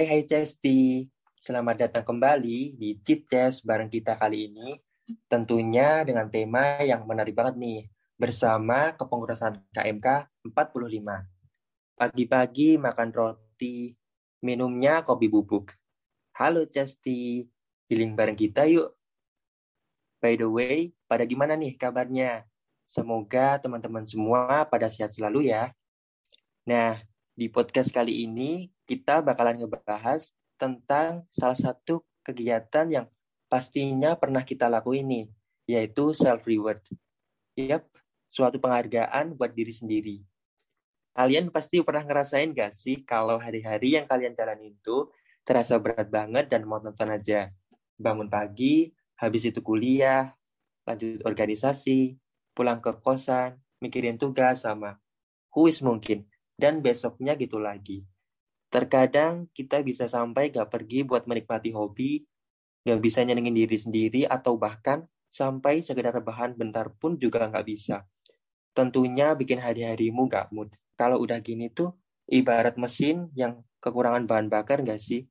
Hai hai Cesti, selamat datang kembali di Cheat Chess bareng kita kali ini. Tentunya dengan tema yang menarik banget nih, bersama kepengurusan KMK 45. Pagi-pagi makan roti, minumnya kopi bubuk. Halo Cesti, healing bareng kita yuk. By the way, pada gimana nih kabarnya? Semoga teman-teman semua pada sehat selalu ya. Nah, di podcast kali ini kita bakalan ngebahas tentang salah satu kegiatan yang pastinya pernah kita lakuin nih, yaitu self-reward. Yap, suatu penghargaan buat diri sendiri. Kalian pasti pernah ngerasain gak sih kalau hari-hari yang kalian jalanin itu terasa berat banget dan mau nonton aja. Bangun pagi, habis itu kuliah, lanjut organisasi, pulang ke kosan, mikirin tugas sama kuis mungkin dan besoknya gitu lagi. Terkadang kita bisa sampai gak pergi buat menikmati hobi, gak bisa nyenengin diri sendiri, atau bahkan sampai sekedar rebahan bentar pun juga gak bisa. Tentunya bikin hari-harimu gak mood. Kalau udah gini tuh, ibarat mesin yang kekurangan bahan bakar gak sih?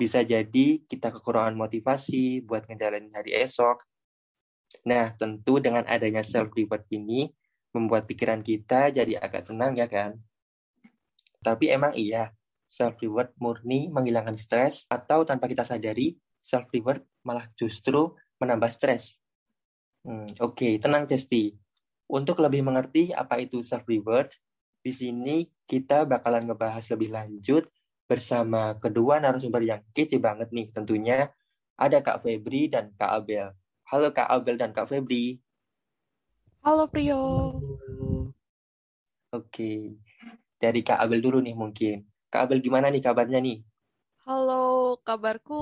Bisa jadi kita kekurangan motivasi buat ngejalanin hari esok. Nah, tentu dengan adanya self-reward ini, membuat pikiran kita jadi agak tenang ya kan? Tapi emang iya, self-reward murni menghilangkan stres atau tanpa kita sadari, self-reward malah justru menambah stres. Hmm, Oke, okay. tenang Cesti. Untuk lebih mengerti apa itu self-reward, di sini kita bakalan ngebahas lebih lanjut bersama kedua narasumber yang kece banget nih tentunya. Ada Kak Febri dan Kak Abel. Halo Kak Abel dan Kak Febri. Halo Prio. Oke. Okay dari Kak Abel dulu nih mungkin. Kak Abel gimana nih kabarnya nih? Halo, kabarku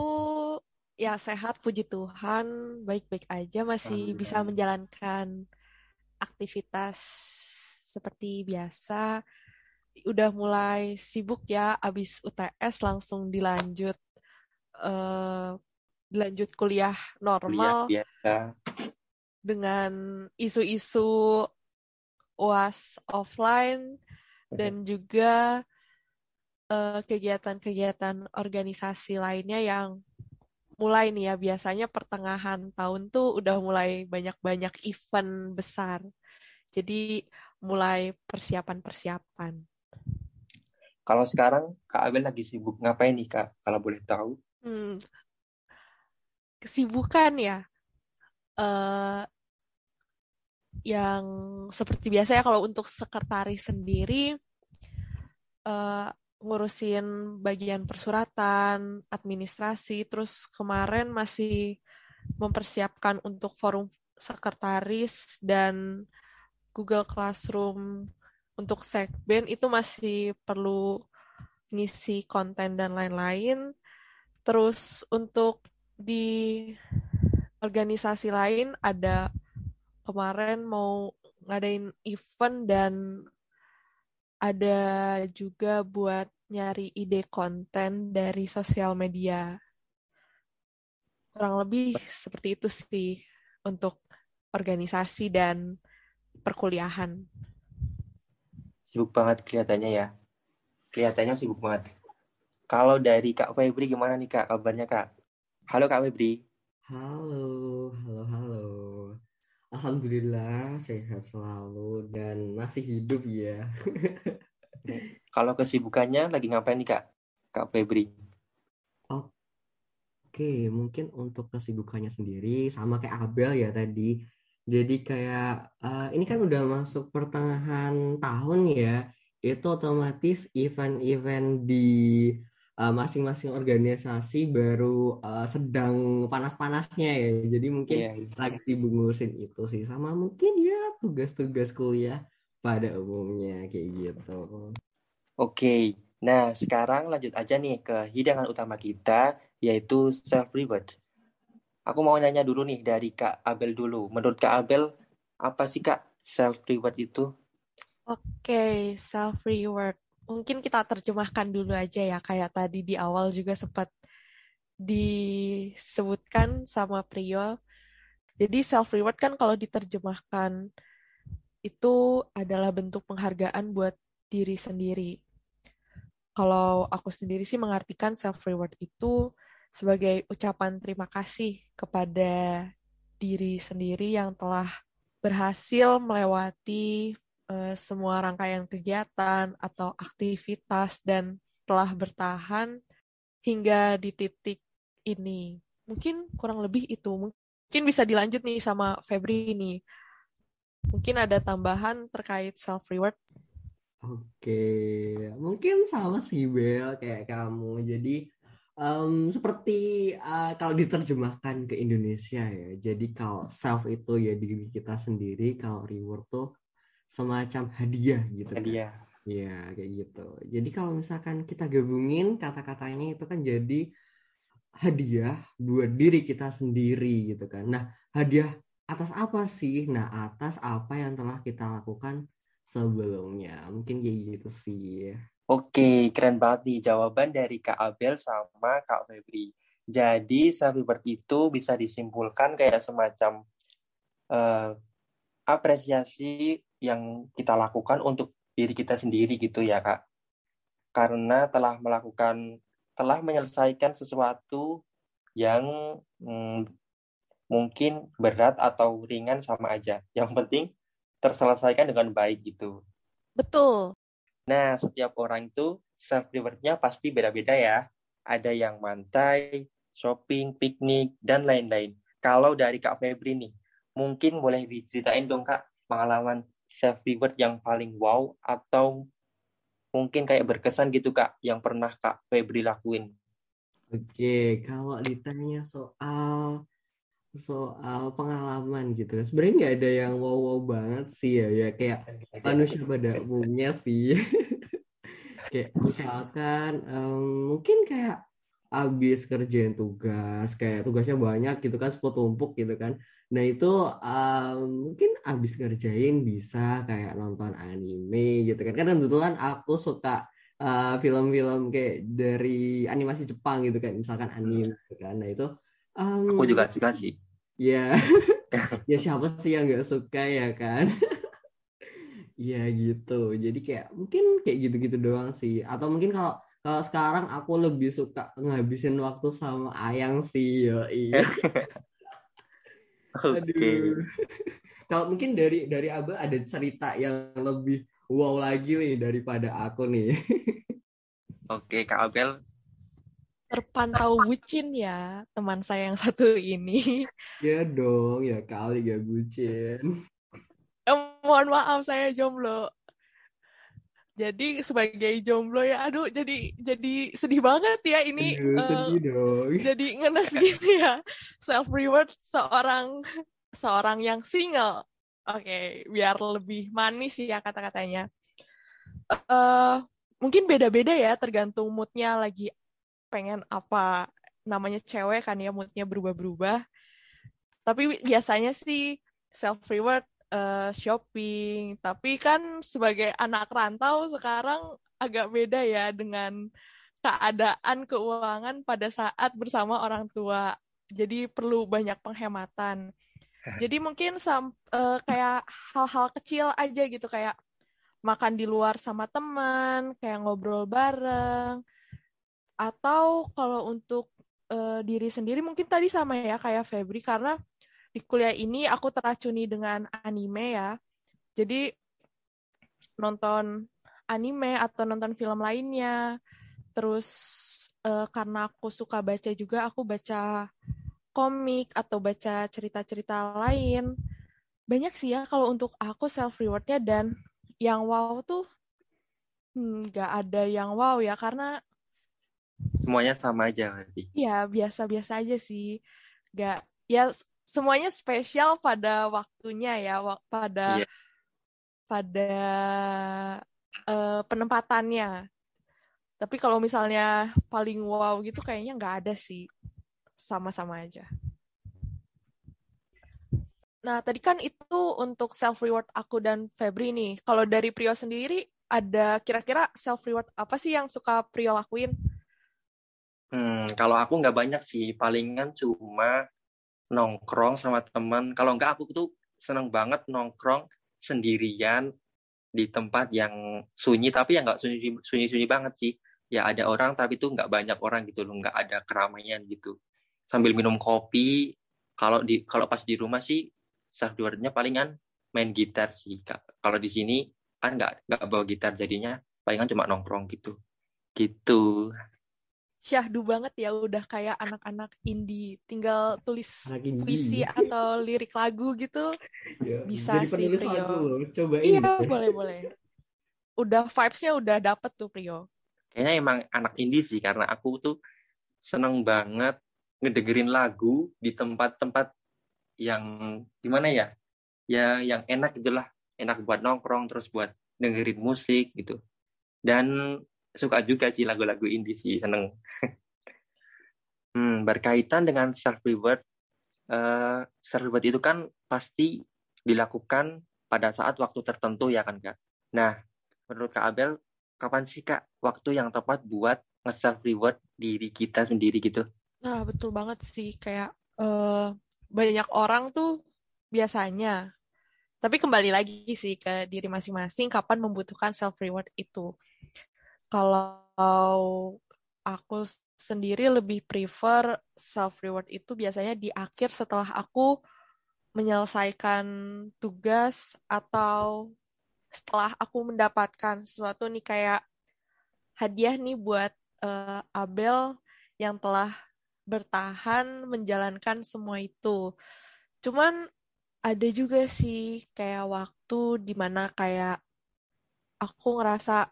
ya sehat puji Tuhan, baik-baik aja masih bisa menjalankan aktivitas seperti biasa. Udah mulai sibuk ya, abis UTS langsung dilanjut uh, dilanjut kuliah normal kuliah biasa. dengan isu-isu UAS offline dan juga kegiatan kegiatan-kegiatan organisasi lainnya yang mulai nih ya biasanya pertengahan tahun tuh udah mulai banyak-banyak event besar. Jadi mulai persiapan-persiapan. Kalau sekarang Kak Abel lagi sibuk ngapain nih Kak? Kalau boleh tahu. Hmm. Kesibukan ya. Uh, yang seperti biasa ya kalau untuk sekretaris sendiri uh, ngurusin bagian persuratan, administrasi, terus kemarin masih mempersiapkan untuk forum sekretaris dan Google Classroom untuk Sekben itu masih perlu ngisi konten dan lain-lain. Terus untuk di organisasi lain ada kemarin mau ngadain event dan ada juga buat nyari ide konten dari sosial media. Kurang lebih seperti itu sih untuk organisasi dan perkuliahan. Sibuk banget kelihatannya ya. Kelihatannya sibuk banget. Kalau dari Kak Febri gimana nih Kak kabarnya Kak? Halo Kak Febri. Halo, halo, halo. Alhamdulillah sehat selalu dan masih hidup ya. Kalau kesibukannya lagi ngapain nih Kak? Kak Febri. Oke, mungkin untuk kesibukannya sendiri sama kayak Abel ya tadi. Jadi kayak uh, ini kan udah masuk pertengahan tahun ya. Itu otomatis event-event di masing-masing uh, organisasi baru uh, sedang panas-panasnya ya. Jadi mungkin yeah, yeah. lagi sibuk ngurusin itu sih. Sama mungkin ya tugas-tugas kuliah pada umumnya kayak gitu. Oke, nah sekarang lanjut aja nih ke hidangan utama kita yaitu self reward. Aku mau nanya dulu nih dari Kak Abel dulu. Menurut Kak Abel apa sih Kak self reward itu? Oke, self reward mungkin kita terjemahkan dulu aja ya kayak tadi di awal juga sempat disebutkan sama Prio. Jadi self reward kan kalau diterjemahkan itu adalah bentuk penghargaan buat diri sendiri. kalau aku sendiri sih mengartikan self reward itu sebagai ucapan terima kasih kepada diri sendiri yang telah berhasil melewati uh, semua rangkaian kegiatan atau aktivitas dan telah bertahan hingga di titik ini. Mungkin kurang lebih itu. Mungkin bisa dilanjut nih sama Febri ini. Mungkin ada tambahan terkait self reward. Oke, mungkin sama sih Bel kayak kamu. Jadi um, seperti uh, kalau diterjemahkan ke Indonesia ya. Jadi kalau self itu ya diri kita sendiri, kalau reward tuh semacam hadiah gitu. Kan. Hadiah. Iya, kayak gitu. Jadi kalau misalkan kita gabungin kata-katanya itu kan jadi hadiah buat diri kita sendiri gitu kan. Nah, hadiah atas apa sih? Nah, atas apa yang telah kita lakukan sebelumnya. Mungkin kayak gitu sih. Oke, keren banget nih jawaban dari Kak Abel sama Kak Febri. Jadi, reward itu bisa disimpulkan kayak semacam uh, apresiasi yang kita lakukan untuk diri kita sendiri gitu ya, Kak. Karena telah melakukan, telah menyelesaikan sesuatu yang hmm, mungkin berat atau ringan sama aja. Yang penting terselesaikan dengan baik gitu. Betul. Nah, setiap orang itu self rewardnya pasti beda-beda ya. Ada yang mantai, shopping, piknik, dan lain-lain. Kalau dari Kak Febri nih, mungkin boleh diceritain dong Kak pengalaman self reward yang paling wow atau mungkin kayak berkesan gitu Kak yang pernah Kak Febri lakuin. Oke, kalau ditanya soal soal pengalaman gitu sebenarnya nggak ada yang wow wow banget sih ya ya kayak manusia pada umumnya sih. Kayak misalkan um, mungkin kayak abis kerjain tugas kayak tugasnya banyak gitu kan sepuluh tumpuk gitu kan nah itu um, mungkin abis kerjain bisa kayak nonton anime gitu kan karena kebetulan aku suka uh, film-film uh, kayak dari animasi Jepang gitu kan misalkan anime gitu kan nah itu Um, aku juga suka sih. Ya, ya siapa sih yang nggak suka ya kan? ya gitu. Jadi kayak mungkin kayak gitu-gitu doang sih. Atau mungkin kalau kalau sekarang aku lebih suka ngabisin waktu sama Ayang sih. Yo, iya. Aduh. Kalau mungkin dari dari Abel ada cerita yang lebih wow lagi nih daripada aku nih. Oke, Kak Abel terpantau bucin ya teman saya yang satu ini. Ya dong, ya kali gak bucin. Eh, mohon maaf saya jomblo. Jadi sebagai jomblo ya, aduh jadi jadi sedih banget ya ini. Aduh, uh, sedih dong. Jadi ngenes gini ya. Self reward seorang seorang yang single. Oke, okay, biar lebih manis ya kata-katanya. Uh, mungkin beda-beda ya tergantung moodnya lagi pengen apa namanya cewek kan ya moodnya berubah-berubah tapi biasanya sih self reward uh, shopping. Tapi kan sebagai anak rantau sekarang agak beda ya dengan keadaan keuangan pada saat bersama orang tua. Jadi perlu banyak penghematan. Jadi mungkin sam, uh, kayak hal-hal kecil aja gitu kayak makan di luar sama teman kayak ngobrol bareng. Atau kalau untuk uh, diri sendiri mungkin tadi sama ya kayak Febri karena di kuliah ini aku teracuni dengan anime ya. Jadi nonton anime atau nonton film lainnya. Terus uh, karena aku suka baca juga, aku baca komik atau baca cerita-cerita lain. Banyak sih ya kalau untuk aku self rewardnya dan yang wow tuh nggak hmm, ada yang wow ya karena semuanya sama aja berarti ya biasa-biasa aja sih gak ya semuanya spesial pada waktunya ya pada yeah. pada uh, penempatannya tapi kalau misalnya paling wow gitu kayaknya nggak ada sih sama-sama aja Nah, tadi kan itu untuk self reward aku dan Febri nih. Kalau dari Prio sendiri, ada kira-kira self reward apa sih yang suka Prio lakuin? Hmm, kalau aku nggak banyak sih, palingan cuma nongkrong sama teman. Kalau nggak aku tuh seneng banget nongkrong sendirian di tempat yang sunyi, tapi yang nggak sunyi-sunyi banget sih. ya ada orang tapi itu nggak banyak orang gitu loh nggak ada keramaian gitu sambil minum kopi kalau di kalau pas di rumah sih rewardnya palingan main gitar sih kalau di sini kan nggak nggak bawa gitar jadinya palingan cuma nongkrong gitu gitu syahdu banget ya udah kayak anak-anak indie tinggal tulis Anak indie. puisi atau lirik lagu gitu Ya, Bisa jadi sih, Prio. lagu loh. Cobain iya deh. boleh boleh udah vibes-nya udah dapet tuh Prio kayaknya emang anak indie sih karena aku tuh seneng banget ngedengerin lagu di tempat-tempat yang gimana ya ya yang enak gitulah enak buat nongkrong terus buat dengerin musik gitu dan suka juga sih lagu-lagu indie sih seneng hmm, berkaitan dengan self reward eh self reward itu kan pasti dilakukan pada saat waktu tertentu ya kan kak nah menurut kak Abel kapan sih kak waktu yang tepat buat nge-self reward diri kita sendiri gitu Nah, betul banget sih kayak eh, banyak orang tuh biasanya. Tapi kembali lagi sih ke diri masing-masing kapan membutuhkan self reward itu. Kalau aku sendiri lebih prefer self reward itu biasanya di akhir setelah aku menyelesaikan tugas atau setelah aku mendapatkan sesuatu nih kayak hadiah nih buat eh, Abel yang telah bertahan menjalankan semua itu. Cuman ada juga sih kayak waktu di mana kayak aku ngerasa,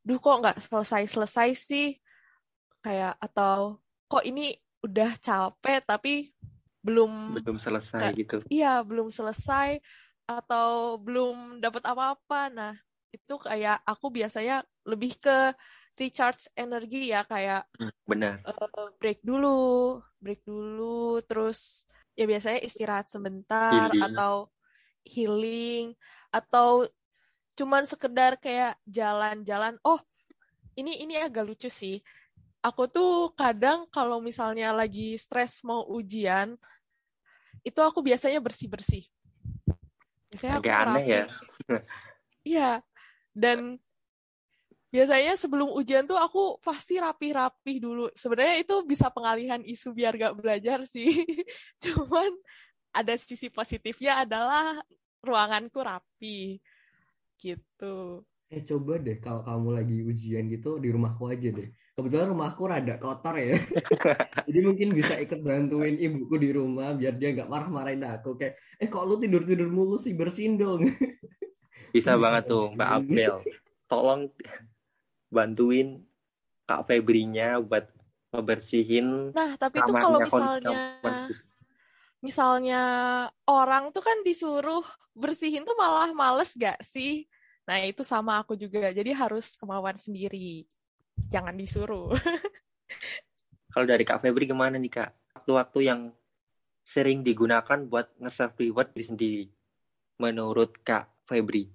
duh kok nggak selesai-selesai sih, kayak atau kok ini udah capek tapi belum, belum selesai Kak, gitu iya belum selesai atau belum dapat apa-apa. Nah itu kayak aku biasanya lebih ke recharge energi ya kayak benar eh, break dulu, break dulu, terus ya biasanya istirahat sebentar Healing. atau healing atau cuman sekedar kayak jalan-jalan. Oh, ini ini agak lucu sih. Aku tuh kadang kalau misalnya lagi stres mau ujian, itu aku biasanya bersih-bersih. Biasanya aku agak aneh ya. Iya. Dan biasanya sebelum ujian tuh aku pasti rapi-rapi dulu. Sebenarnya itu bisa pengalihan isu biar gak belajar sih. Cuman ada sisi positifnya adalah ruanganku rapi. Gitu. Eh coba deh kalau kamu lagi ujian gitu di rumahku aja deh. Kebetulan rumahku rada kotor ya. Jadi mungkin bisa ikut bantuin ibuku di rumah biar dia nggak marah-marahin aku kayak eh kok lu tidur-tidur mulu sih bersihin dong. bisa banget tuh Mbak. Abel tolong bantuin Kak Febrinya buat ngebersihin Nah, tapi itu kalau misalnya. Misalnya orang tuh kan disuruh bersihin tuh malah males gak sih? Nah, itu sama aku juga. Jadi harus kemauan sendiri. Jangan disuruh. kalau dari Kak Febri gimana nih Kak waktu-waktu yang sering digunakan buat nge-self reward diri sendiri menurut Kak Febri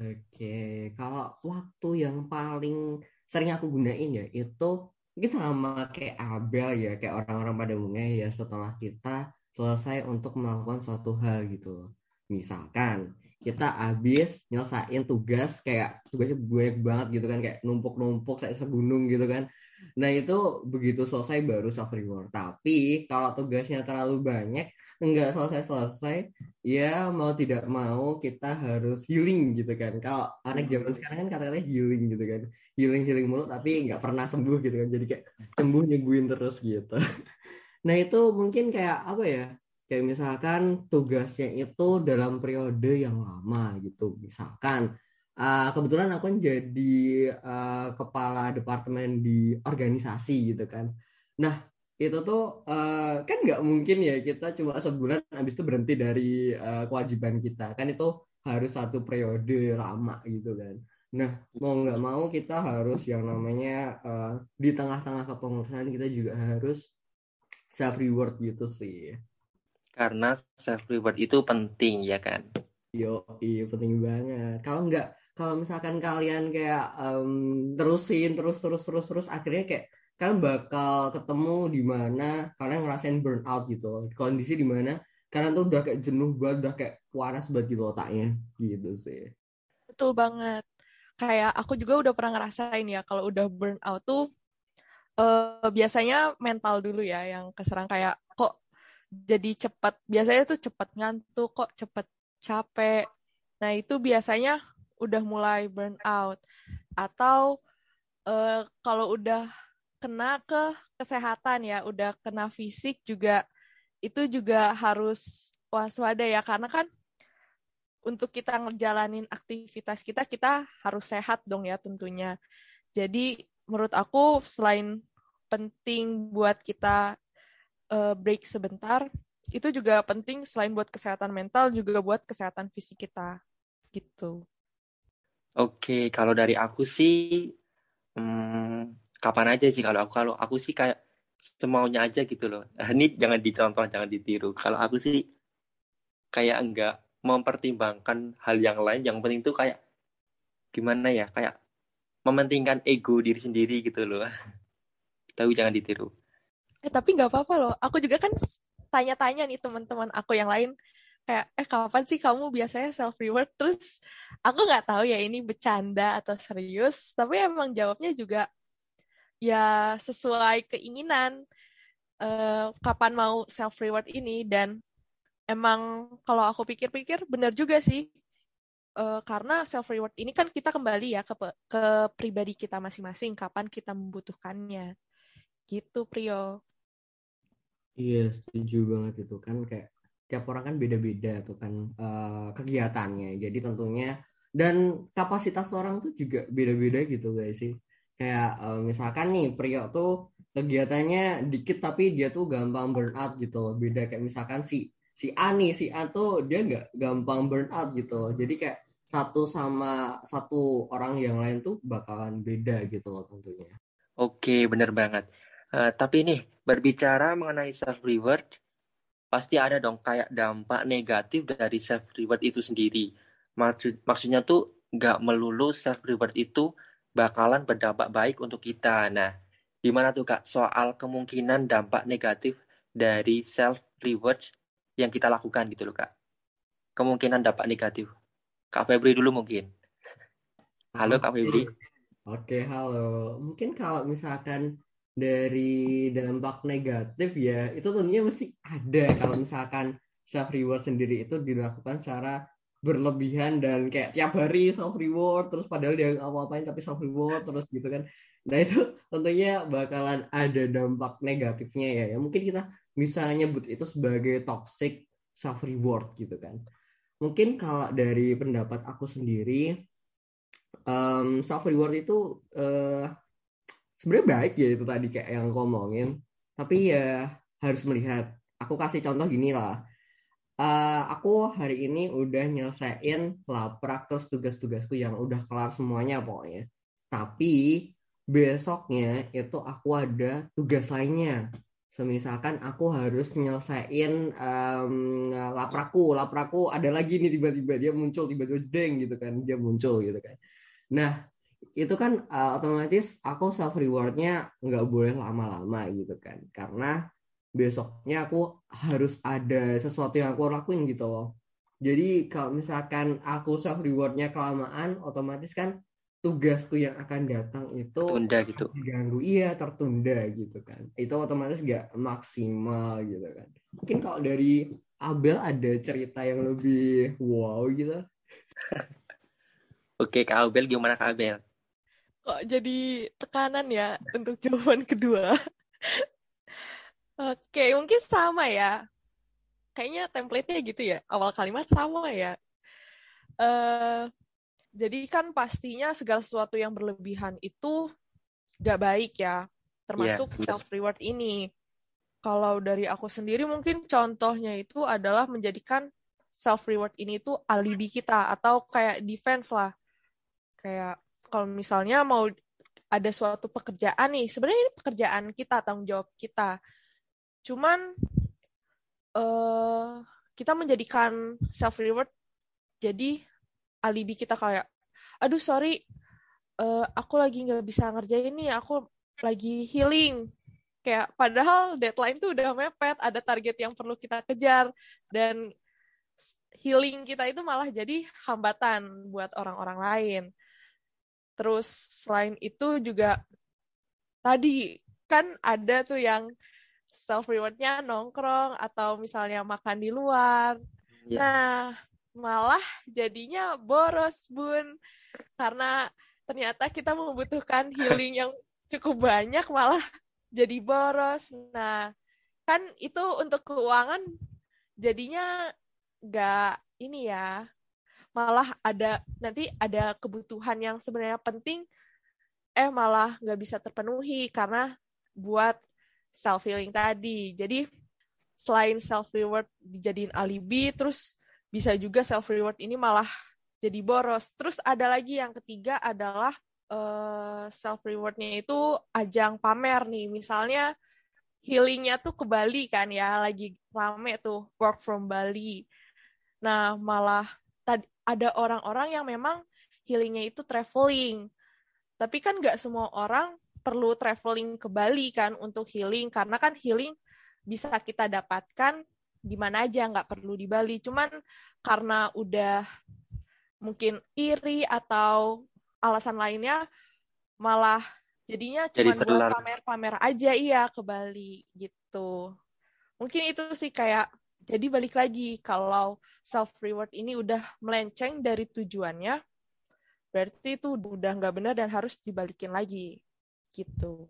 Oke, kalau waktu yang paling sering aku gunain ya itu mungkin sama kayak Abel ya, kayak orang-orang pada umumnya ya setelah kita selesai untuk melakukan suatu hal gitu. Misalkan kita habis nyelesain tugas kayak tugasnya banyak banget gitu kan kayak numpuk-numpuk kayak segunung gitu kan. Nah itu begitu selesai baru self reward. Tapi kalau tugasnya terlalu banyak nggak selesai-selesai ya mau tidak mau kita harus healing gitu kan kalau anak zaman sekarang kan kata-katanya healing gitu kan healing healing mulu tapi nggak pernah sembuh gitu kan jadi kayak sembuh nyembuhin terus gitu nah itu mungkin kayak apa ya? Kayak misalkan tugasnya itu dalam periode yang lama gitu. Misalkan uh, kebetulan aku kan jadi uh, kepala departemen di organisasi gitu kan. Nah itu tuh uh, kan nggak mungkin ya kita cuma sebulan habis itu berhenti dari uh, kewajiban kita. Kan itu harus satu periode lama gitu kan. Nah mau nggak mau kita harus yang namanya uh, di tengah-tengah kepengurusan kita juga harus self reward gitu sih. Karena self reward itu penting ya kan? Yo iya penting banget. Kalau nggak kalau misalkan kalian kayak um, terusin terus terus terus terus akhirnya kayak kalian bakal ketemu di mana kalian ngerasain burnout gitu kondisi di mana kalian tuh udah kayak jenuh banget udah kayak panas banget gitu otaknya. Gitu sih. Betul banget. kayak aku juga udah pernah ngerasain ya kalau udah burn out tuh uh, biasanya mental dulu ya yang keserang kayak kok jadi cepat biasanya tuh cepat ngantuk kok cepat capek. Nah itu biasanya udah mulai burn out. Atau uh, kalau udah kena ke kesehatan ya udah kena fisik juga itu juga harus waspada ya. Karena kan untuk kita ngejalanin aktivitas kita, kita harus sehat dong ya tentunya. Jadi menurut aku selain penting buat kita uh, break sebentar, itu juga penting selain buat kesehatan mental juga buat kesehatan fisik kita gitu. Oke, kalau dari aku sih hmm, kapan aja sih kalau aku kalau aku sih kayak semaunya aja gitu loh. Ini jangan dicontoh, jangan ditiru. Kalau aku sih kayak enggak mempertimbangkan hal yang lain yang penting tuh kayak gimana ya kayak mementingkan ego diri sendiri gitu loh. Tapi jangan ditiru. Eh tapi nggak apa-apa loh. Aku juga kan tanya-tanya nih teman-teman aku yang lain. Kayak eh kapan sih kamu biasanya self reward terus aku nggak tahu ya ini bercanda atau serius. Tapi emang jawabnya juga ya sesuai keinginan uh, kapan mau self reward ini. Dan emang kalau aku pikir-pikir benar juga sih uh, karena self reward ini kan kita kembali ya ke ke pribadi kita masing-masing kapan kita membutuhkannya. Gitu Prio iya setuju banget itu. Kan kayak tiap orang kan beda-beda tuh kan uh, kegiatannya. Jadi tentunya dan kapasitas orang tuh juga beda-beda gitu guys sih. Kayak uh, misalkan nih Prio tuh kegiatannya dikit tapi dia tuh gampang burn out gitu beda kayak misalkan si si A nih si A dia nggak gampang burn out gitu jadi kayak satu sama satu orang yang lain tuh bakalan beda gitu loh tentunya. Oke bener banget. Uh, tapi nih berbicara mengenai self reward pasti ada dong kayak dampak negatif dari self reward itu sendiri. Maksud maksudnya tuh nggak melulu self reward itu bakalan berdampak baik untuk kita. Nah gimana tuh kak soal kemungkinan dampak negatif dari self reward yang kita lakukan gitu loh kak? Kemungkinan dapat negatif kak Febri dulu mungkin. Halo kak Febri. Oke halo. Mungkin kalau misalkan dari dampak negatif ya itu tentunya mesti ada. Kalau misalkan self reward sendiri itu dilakukan secara berlebihan dan kayak tiap hari self reward terus padahal dia nggak apa-apain tapi self reward terus gitu kan. Nah itu tentunya bakalan ada dampak negatifnya ya. Ya mungkin kita bisa nyebut itu sebagai toxic self reward gitu kan. Mungkin kalau dari pendapat aku sendiri um, self reward itu uh, sebenarnya baik ya itu tadi kayak yang ngomongin. Tapi ya harus melihat. Aku kasih contoh gini lah. Uh, aku hari ini udah nyelesain laprak terus tugas-tugasku yang udah kelar semuanya pokoknya. Tapi besoknya itu aku ada tugas lainnya semisalkan aku harus nyelesain um, lapraku lapraku ada lagi nih tiba-tiba dia muncul tiba-tiba deng gitu kan dia muncul gitu kan. Nah itu kan uh, otomatis aku self rewardnya nggak boleh lama-lama gitu kan karena besoknya aku harus ada sesuatu yang aku lakuin gitu loh. Jadi kalau misalkan aku self rewardnya kelamaan otomatis kan tugasku yang akan datang itu tertunda gitu. diganggu iya tertunda gitu kan. Itu otomatis gak maksimal gitu kan. Mungkin kalau dari Abel ada cerita yang lebih wow gitu. Oke kak Abel gimana kak Abel? Kok jadi tekanan ya untuk jawaban kedua? Oke mungkin sama ya. Kayaknya template-nya gitu ya. Awal kalimat sama ya. Uh, jadi kan pastinya segala sesuatu yang berlebihan itu gak baik ya, termasuk yeah, self reward ini. Kalau dari aku sendiri mungkin contohnya itu adalah menjadikan self reward ini itu alibi kita atau kayak defense lah. Kayak kalau misalnya mau ada suatu pekerjaan nih, sebenarnya ini pekerjaan kita, tanggung jawab kita. Cuman uh, kita menjadikan self reward jadi alibi kita kayak aduh sorry uh, aku lagi nggak bisa ngerjain nih aku lagi healing kayak padahal deadline tuh udah mepet ada target yang perlu kita kejar dan healing kita itu malah jadi hambatan buat orang-orang lain Terus selain itu juga tadi kan ada tuh yang self rewardnya nongkrong atau misalnya makan di luar. Iya. Nah, malah jadinya boros, Bun. Karena ternyata kita membutuhkan healing yang cukup banyak malah jadi boros. Nah, kan itu untuk keuangan jadinya nggak ini ya malah ada nanti ada kebutuhan yang sebenarnya penting eh malah nggak bisa terpenuhi karena buat self healing tadi jadi selain self reward dijadiin alibi terus bisa juga self reward ini malah jadi boros. Terus ada lagi yang ketiga adalah uh, self rewardnya itu ajang pamer nih. Misalnya healingnya tuh ke Bali kan ya lagi rame tuh work from Bali. Nah malah tadi ada orang-orang yang memang healingnya itu traveling. Tapi kan nggak semua orang perlu traveling ke Bali kan untuk healing karena kan healing bisa kita dapatkan di mana aja nggak perlu di Bali. Cuman karena udah mungkin iri atau alasan lainnya malah jadinya cuma Jadi buat pamer-pamer aja iya ke Bali gitu. Mungkin itu sih kayak jadi balik lagi kalau self reward ini udah melenceng dari tujuannya, berarti itu udah nggak benar dan harus dibalikin lagi gitu.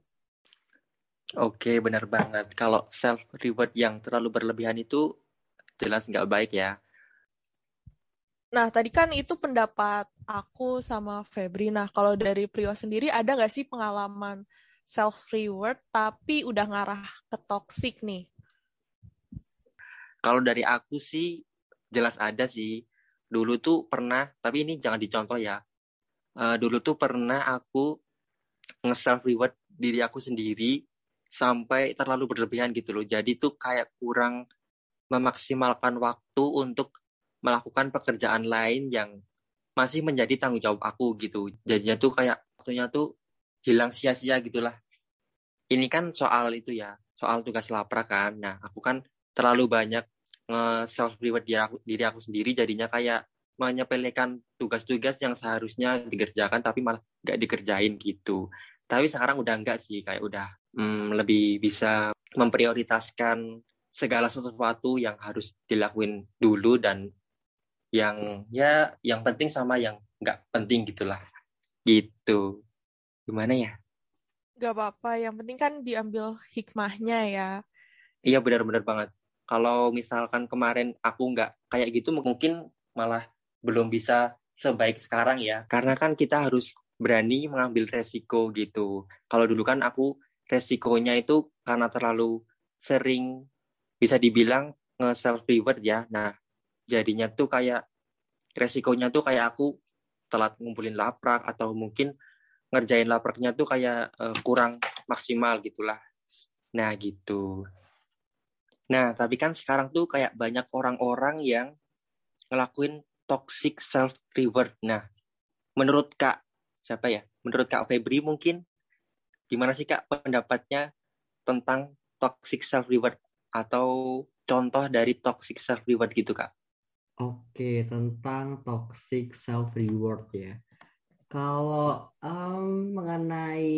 Oke, benar banget. Kalau self reward yang terlalu berlebihan itu jelas nggak baik ya. Nah, tadi kan itu pendapat aku sama Febri. Nah, kalau dari Prio sendiri ada nggak sih pengalaman self reward tapi udah ngarah ke toxic nih? Kalau dari aku sih jelas ada sih. Dulu tuh pernah, tapi ini jangan dicontoh ya. Uh, dulu tuh pernah aku nge-self reward diri aku sendiri sampai terlalu berlebihan gitu loh. Jadi tuh kayak kurang memaksimalkan waktu untuk melakukan pekerjaan lain yang masih menjadi tanggung jawab aku gitu. Jadinya tuh kayak waktunya tuh hilang sia-sia gitulah. Ini kan soal itu ya, soal tugas lapra kan. Nah, aku kan terlalu banyak nge-self reward diri aku, diri aku sendiri jadinya kayak menyepelekan tugas-tugas yang seharusnya dikerjakan tapi malah nggak dikerjain gitu. Tapi sekarang udah enggak sih, kayak udah hmm, lebih bisa memprioritaskan segala sesuatu yang harus dilakuin dulu dan yang ya yang penting sama yang nggak penting gitulah. Gitu. Gimana ya? Gak apa-apa, yang penting kan diambil hikmahnya ya. Iya benar-benar banget. Kalau misalkan kemarin aku nggak kayak gitu mungkin malah belum bisa sebaik sekarang ya. Karena kan kita harus berani mengambil resiko gitu. Kalau dulu kan aku resikonya itu karena terlalu sering bisa dibilang nge-self reward ya. Nah, jadinya tuh kayak resikonya tuh kayak aku telat ngumpulin laprak atau mungkin ngerjain lapraknya tuh kayak uh, kurang maksimal gitulah. Nah, gitu. Nah, tapi kan sekarang tuh kayak banyak orang-orang yang ngelakuin toxic self reward. Nah, menurut Kak siapa ya? Menurut Kak Febri mungkin gimana sih Kak pendapatnya tentang toxic self reward atau contoh dari toxic self reward gitu Kak? Oke, tentang toxic self reward ya. Kalau um, mengenai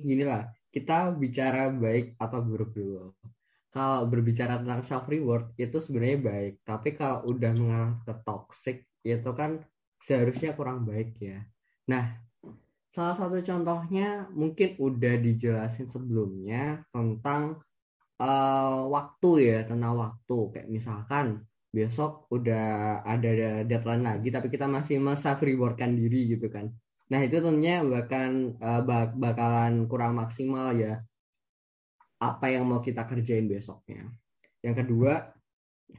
gini lah, kita bicara baik atau buruk dulu kalau berbicara tentang self reward itu sebenarnya baik, tapi kalau udah mengarah ke toxic itu kan seharusnya kurang baik ya. Nah, salah satu contohnya mungkin udah dijelasin sebelumnya tentang uh, waktu ya, tentang waktu. Kayak misalkan besok udah ada deadline lagi, tapi kita masih self rewardkan diri gitu kan. Nah itu tentunya bahkan uh, bakalan kurang maksimal ya apa yang mau kita kerjain besoknya. Yang kedua,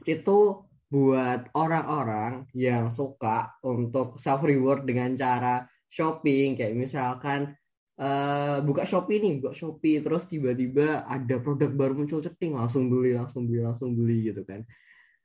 itu buat orang-orang yang suka untuk self reward dengan cara shopping kayak misalkan uh, buka Shopee nih, buka Shopee terus tiba-tiba ada produk baru muncul ceting langsung beli, langsung beli, langsung beli gitu kan.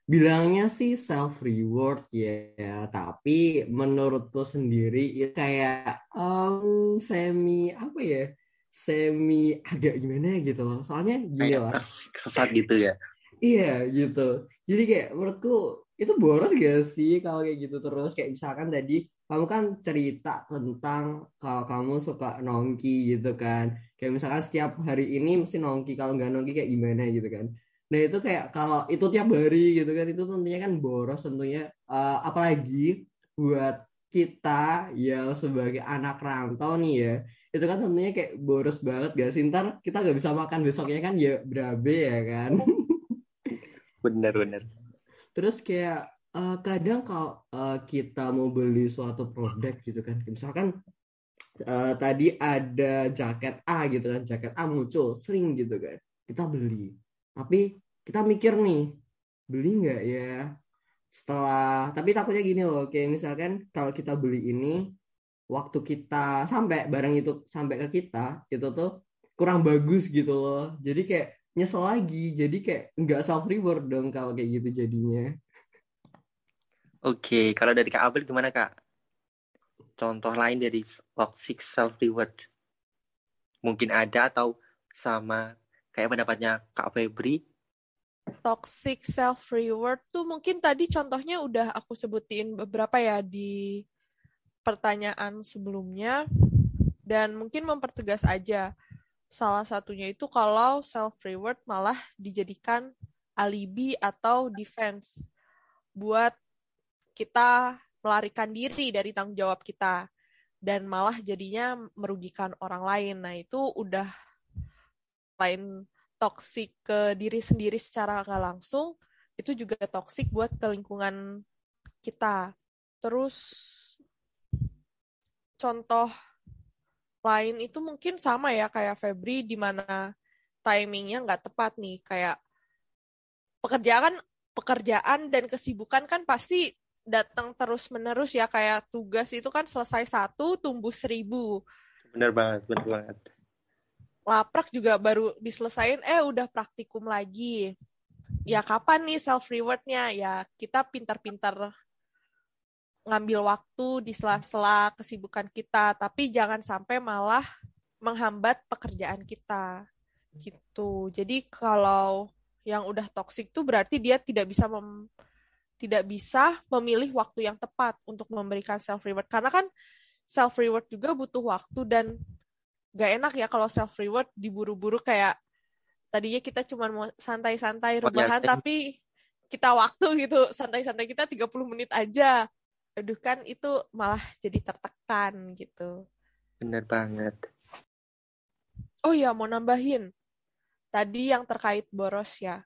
Bilangnya sih self reward ya, tapi menurutku sendiri itu kayak um, semi apa ya? semi agak gimana gitu loh. Soalnya gini lah. Tersesat gitu ya. iya gitu. Jadi kayak menurutku itu boros gak sih kalau kayak gitu terus kayak misalkan tadi kamu kan cerita tentang kalau kamu suka nongki gitu kan. Kayak misalkan setiap hari ini mesti nongki, kalau nggak nongki kayak gimana gitu kan. Nah itu kayak kalau itu tiap hari gitu kan itu tentunya kan boros tentunya uh, apalagi buat kita yang sebagai anak rantau nih ya itu kan tentunya kayak boros banget gak sih ntar kita gak bisa makan besoknya kan ya berabe ya kan bener bener terus kayak uh, kadang kalau uh, kita mau beli suatu produk gitu kan misalkan uh, tadi ada jaket A gitu kan jaket A muncul sering gitu kan kita beli. Tapi kita mikir nih beli nggak ya? Setelah tapi takutnya gini loh kayak misalkan kalau kita beli ini waktu kita sampai barang itu sampai ke kita itu tuh kurang bagus gitu loh. Jadi kayak nyesel lagi jadi kayak nggak self reward dong kalau kayak gitu jadinya oke kalau dari kak Abel gimana kak? Contoh lain dari toxic self reward mungkin ada atau sama kayak pendapatnya kak Febri? Toxic self reward tuh mungkin tadi contohnya udah aku sebutin beberapa ya di pertanyaan sebelumnya. Dan mungkin mempertegas aja salah satunya itu kalau self reward malah dijadikan alibi atau defense buat kita melarikan diri dari tanggung jawab kita dan malah jadinya merugikan orang lain. Nah, itu udah lain toksik ke diri sendiri secara nggak langsung, itu juga toksik buat ke lingkungan kita. Terus contoh lain itu mungkin sama ya kayak Febri di mana timingnya nggak tepat nih kayak pekerjaan pekerjaan dan kesibukan kan pasti datang terus menerus ya kayak tugas itu kan selesai satu tumbuh seribu benar banget benar banget laprak juga baru diselesain eh udah praktikum lagi ya kapan nih self rewardnya ya kita pintar-pintar ngambil waktu di sela-sela kesibukan kita, tapi jangan sampai malah menghambat pekerjaan kita. Gitu. Jadi kalau yang udah toksik tuh berarti dia tidak bisa mem tidak bisa memilih waktu yang tepat untuk memberikan self reward karena kan self reward juga butuh waktu dan gak enak ya kalau self reward diburu-buru kayak tadinya kita cuma mau santai-santai rebahan tapi kita waktu gitu santai-santai kita 30 menit aja aduh kan itu malah jadi tertekan gitu. Bener banget. Oh ya mau nambahin. Tadi yang terkait boros ya.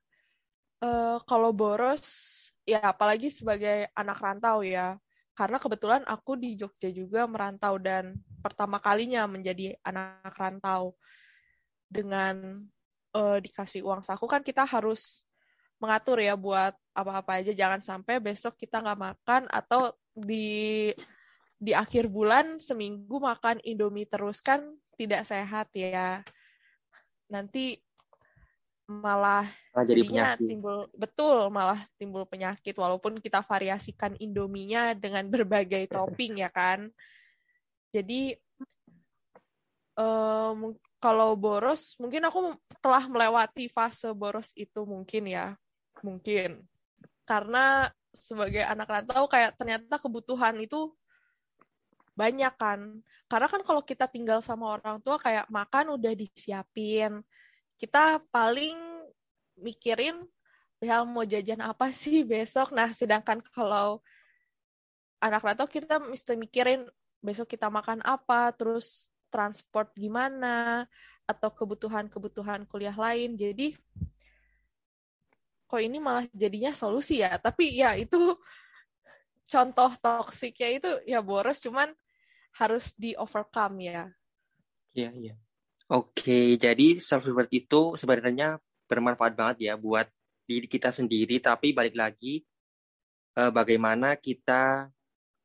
Uh, kalau boros, ya apalagi sebagai anak rantau ya. Karena kebetulan aku di Jogja juga merantau dan pertama kalinya menjadi anak rantau. Dengan uh, dikasih uang saku kan kita harus mengatur ya buat apa-apa aja jangan sampai besok kita nggak makan atau di di akhir bulan seminggu makan indomie terus kan tidak sehat ya nanti malah nah, jadi penyakit. timbul betul malah timbul penyakit walaupun kita variasikan indominya dengan berbagai topping ya kan? Jadi um, kalau boros mungkin aku telah melewati fase boros itu mungkin ya mungkin. Karena sebagai anak rantau kayak ternyata kebutuhan itu banyak kan? Karena kan kalau kita tinggal sama orang tua kayak makan udah disiapin kita paling mikirin ya mau jajan apa sih besok? Nah sedangkan kalau anak rantau kita mesti mikirin besok kita makan apa? Terus transport gimana? Atau kebutuhan-kebutuhan kuliah lain? Jadi kok ini malah jadinya solusi ya? Tapi ya itu contoh toksiknya itu ya boros cuman harus di overcome ya. Iya iya oke jadi self reward itu sebenarnya bermanfaat banget ya buat diri kita sendiri tapi balik lagi eh, bagaimana kita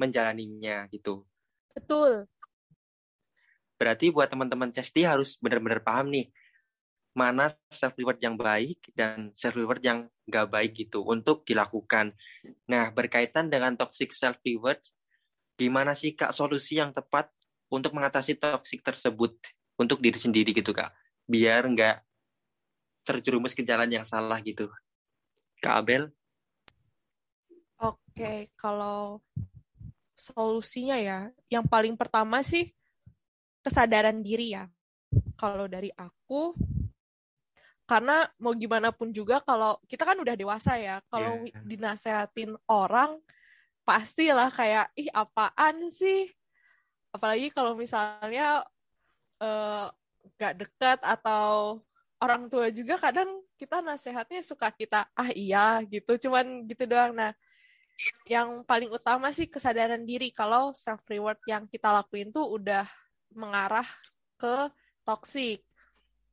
menjalaninya gitu. Betul. Berarti buat teman-teman Cesti harus benar-benar paham nih mana self reward yang baik dan self reward yang nggak baik gitu untuk dilakukan. Nah berkaitan dengan toxic self reward, gimana sih kak solusi yang tepat untuk mengatasi toxic tersebut untuk diri sendiri gitu kak, biar nggak terjerumus ke jalan yang salah gitu. Kak Abel? Oke, kalau solusinya ya, yang paling pertama sih kesadaran diri ya. Kalau dari aku, karena mau gimana pun juga kalau kita kan udah dewasa ya, kalau yeah. dinasehatin orang pastilah kayak ih apaan sih? Apalagi kalau misalnya uh, gak dekat atau orang tua juga kadang kita nasehatnya suka kita ah iya gitu, cuman gitu doang. Nah, yang paling utama sih kesadaran diri kalau self reward yang kita lakuin tuh udah mengarah ke toxic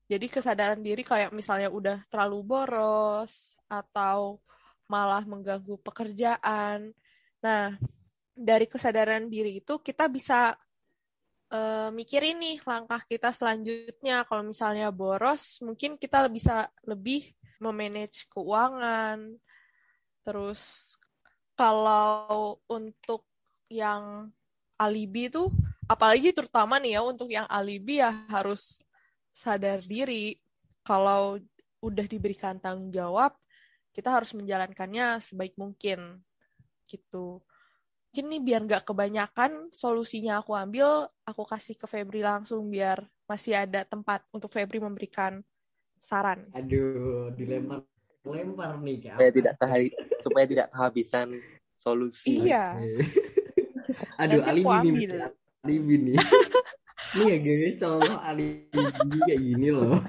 jadi kesadaran diri kayak misalnya udah terlalu boros atau malah mengganggu pekerjaan. Nah, dari kesadaran diri itu kita bisa uh, mikirin nih langkah kita selanjutnya. Kalau misalnya boros, mungkin kita bisa lebih memanage keuangan. Terus kalau untuk yang alibi itu, apalagi terutama nih ya untuk yang alibi ya harus sadar diri kalau udah diberikan tanggung jawab, kita harus menjalankannya sebaik mungkin gitu. Mungkin nih biar nggak kebanyakan solusinya aku ambil, aku kasih ke Febri langsung biar masih ada tempat untuk Febri memberikan saran. Aduh, dilempar lempar nih kan. Supaya tidak supaya tidak kehabisan solusi. Iya. Aduh, alibi nih. Alibi nih. Ini ya guys, contoh alibi kayak gini loh.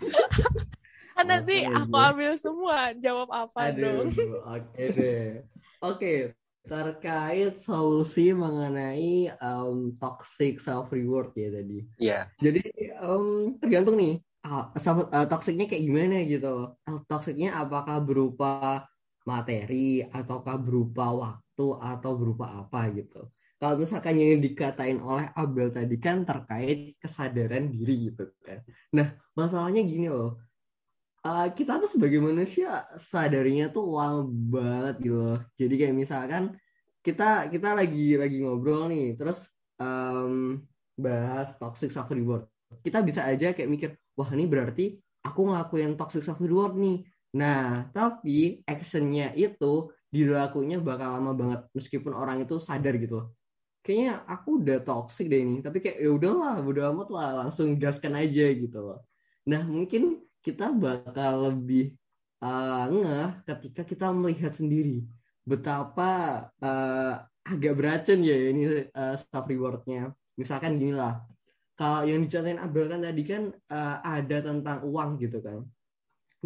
Kan nanti aku ambil semua, jawab apa Aduh, dong. Oke deh. Oke, terkait solusi mengenai um, toxic self reward ya tadi. Iya. Yeah. Jadi um, tergantung nih uh, uh, toksiknya kayak gimana gitu. Uh, toksiknya apakah berupa materi ataukah berupa waktu atau berupa apa gitu kalau misalkan yang dikatain oleh Abel tadi kan terkait kesadaran diri gitu kan. Nah, masalahnya gini loh. Uh, kita tuh sebagai manusia sadarinya tuh lama banget gitu loh. Jadi kayak misalkan kita kita lagi lagi ngobrol nih, terus um, bahas toxic self reward. Kita bisa aja kayak mikir, wah ini berarti aku ngelakuin toxic self reward nih. Nah, tapi actionnya itu dilakunya bakal lama banget meskipun orang itu sadar gitu loh kayaknya aku udah toxic deh ini tapi kayak ya udahlah udah amat lah langsung gaskan aja gitu loh nah mungkin kita bakal lebih uh, ngeh ketika kita melihat sendiri betapa uh, agak beracun ya ini uh, self rewardnya. Misalkan gini lah kalau yang dicontohin Abel kan tadi kan uh, ada tentang uang gitu kan.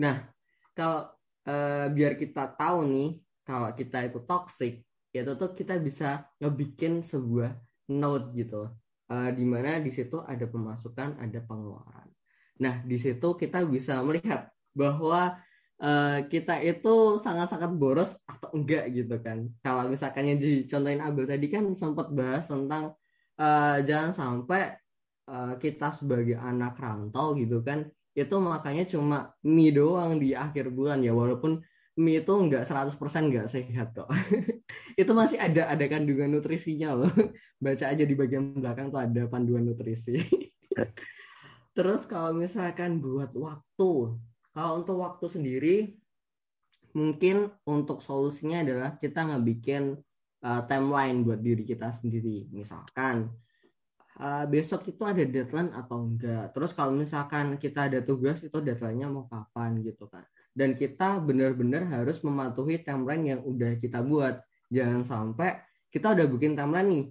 Nah kalau uh, biar kita tahu nih kalau kita itu toxic ya tuh kita bisa ngebikin sebuah note gitu uh, di mana di situ ada pemasukan ada pengeluaran nah di situ kita bisa melihat bahwa uh, kita itu sangat-sangat boros atau enggak gitu kan kalau misalkan yang dicontohin Abel tadi kan sempat bahas tentang uh, jangan sampai uh, kita sebagai anak rantau gitu kan itu makanya cuma mie doang di akhir bulan ya walaupun mie itu nggak 100% nggak sehat kok. itu masih ada ada kandungan nutrisinya loh. Baca aja di bagian belakang tuh ada panduan nutrisi. Terus kalau misalkan buat waktu, kalau untuk waktu sendiri mungkin untuk solusinya adalah kita ngebikin uh, timeline buat diri kita sendiri. Misalkan uh, besok itu ada deadline atau enggak. Terus kalau misalkan kita ada tugas itu deadline-nya mau kapan gitu kan dan kita benar-benar harus mematuhi timeline yang udah kita buat. Jangan sampai kita udah bikin timeline nih.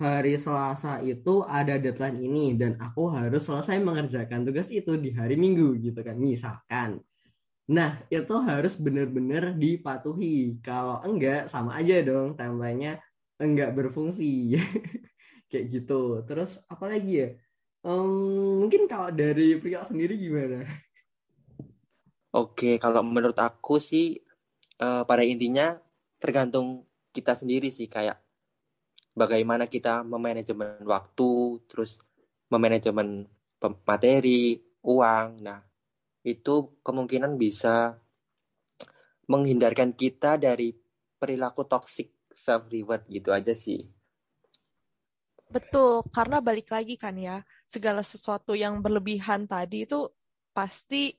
Hari Selasa itu ada deadline ini dan aku harus selesai mengerjakan tugas itu di hari Minggu gitu kan. Misalkan. Nah, itu harus benar-benar dipatuhi. Kalau enggak sama aja dong timelinenya enggak berfungsi. Kayak gitu. Terus apalagi ya? Um, mungkin kalau dari pria sendiri gimana? Oke, kalau menurut aku sih uh, pada intinya tergantung kita sendiri sih kayak bagaimana kita memanajemen waktu, terus memanajemen materi, uang. Nah, itu kemungkinan bisa menghindarkan kita dari perilaku toxic self reward gitu aja sih. Betul, karena balik lagi kan ya, segala sesuatu yang berlebihan tadi itu pasti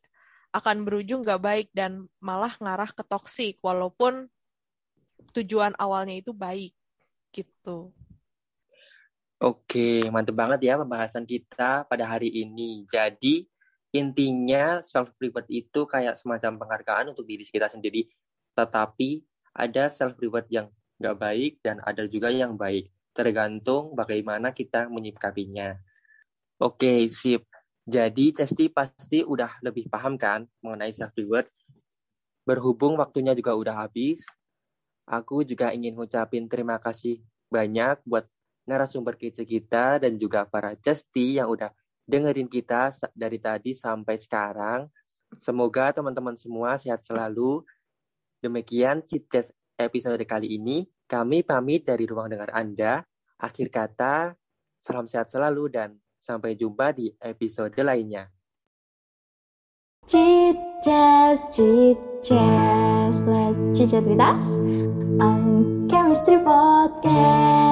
akan berujung gak baik dan malah ngarah ke toksik walaupun tujuan awalnya itu baik gitu. Oke, mantep banget ya pembahasan kita pada hari ini. Jadi, intinya self-reward itu kayak semacam penghargaan untuk diri kita sendiri. Tetapi, ada self-reward yang nggak baik dan ada juga yang baik. Tergantung bagaimana kita menyikapinya. Oke, sip. Jadi, Cesti pasti udah lebih paham kan mengenai self-reward. Berhubung waktunya juga udah habis, aku juga ingin ngucapin terima kasih banyak buat narasumber kita kita dan juga para Cesti yang udah dengerin kita dari tadi sampai sekarang. Semoga teman-teman semua sehat selalu. Demikian Cites episode kali ini. Kami pamit dari ruang dengar Anda. Akhir kata, salam sehat selalu dan sampai jumpa di episode lainnya. Chit Chat, Chit Chat, let's chit with us ang chemistry podcast.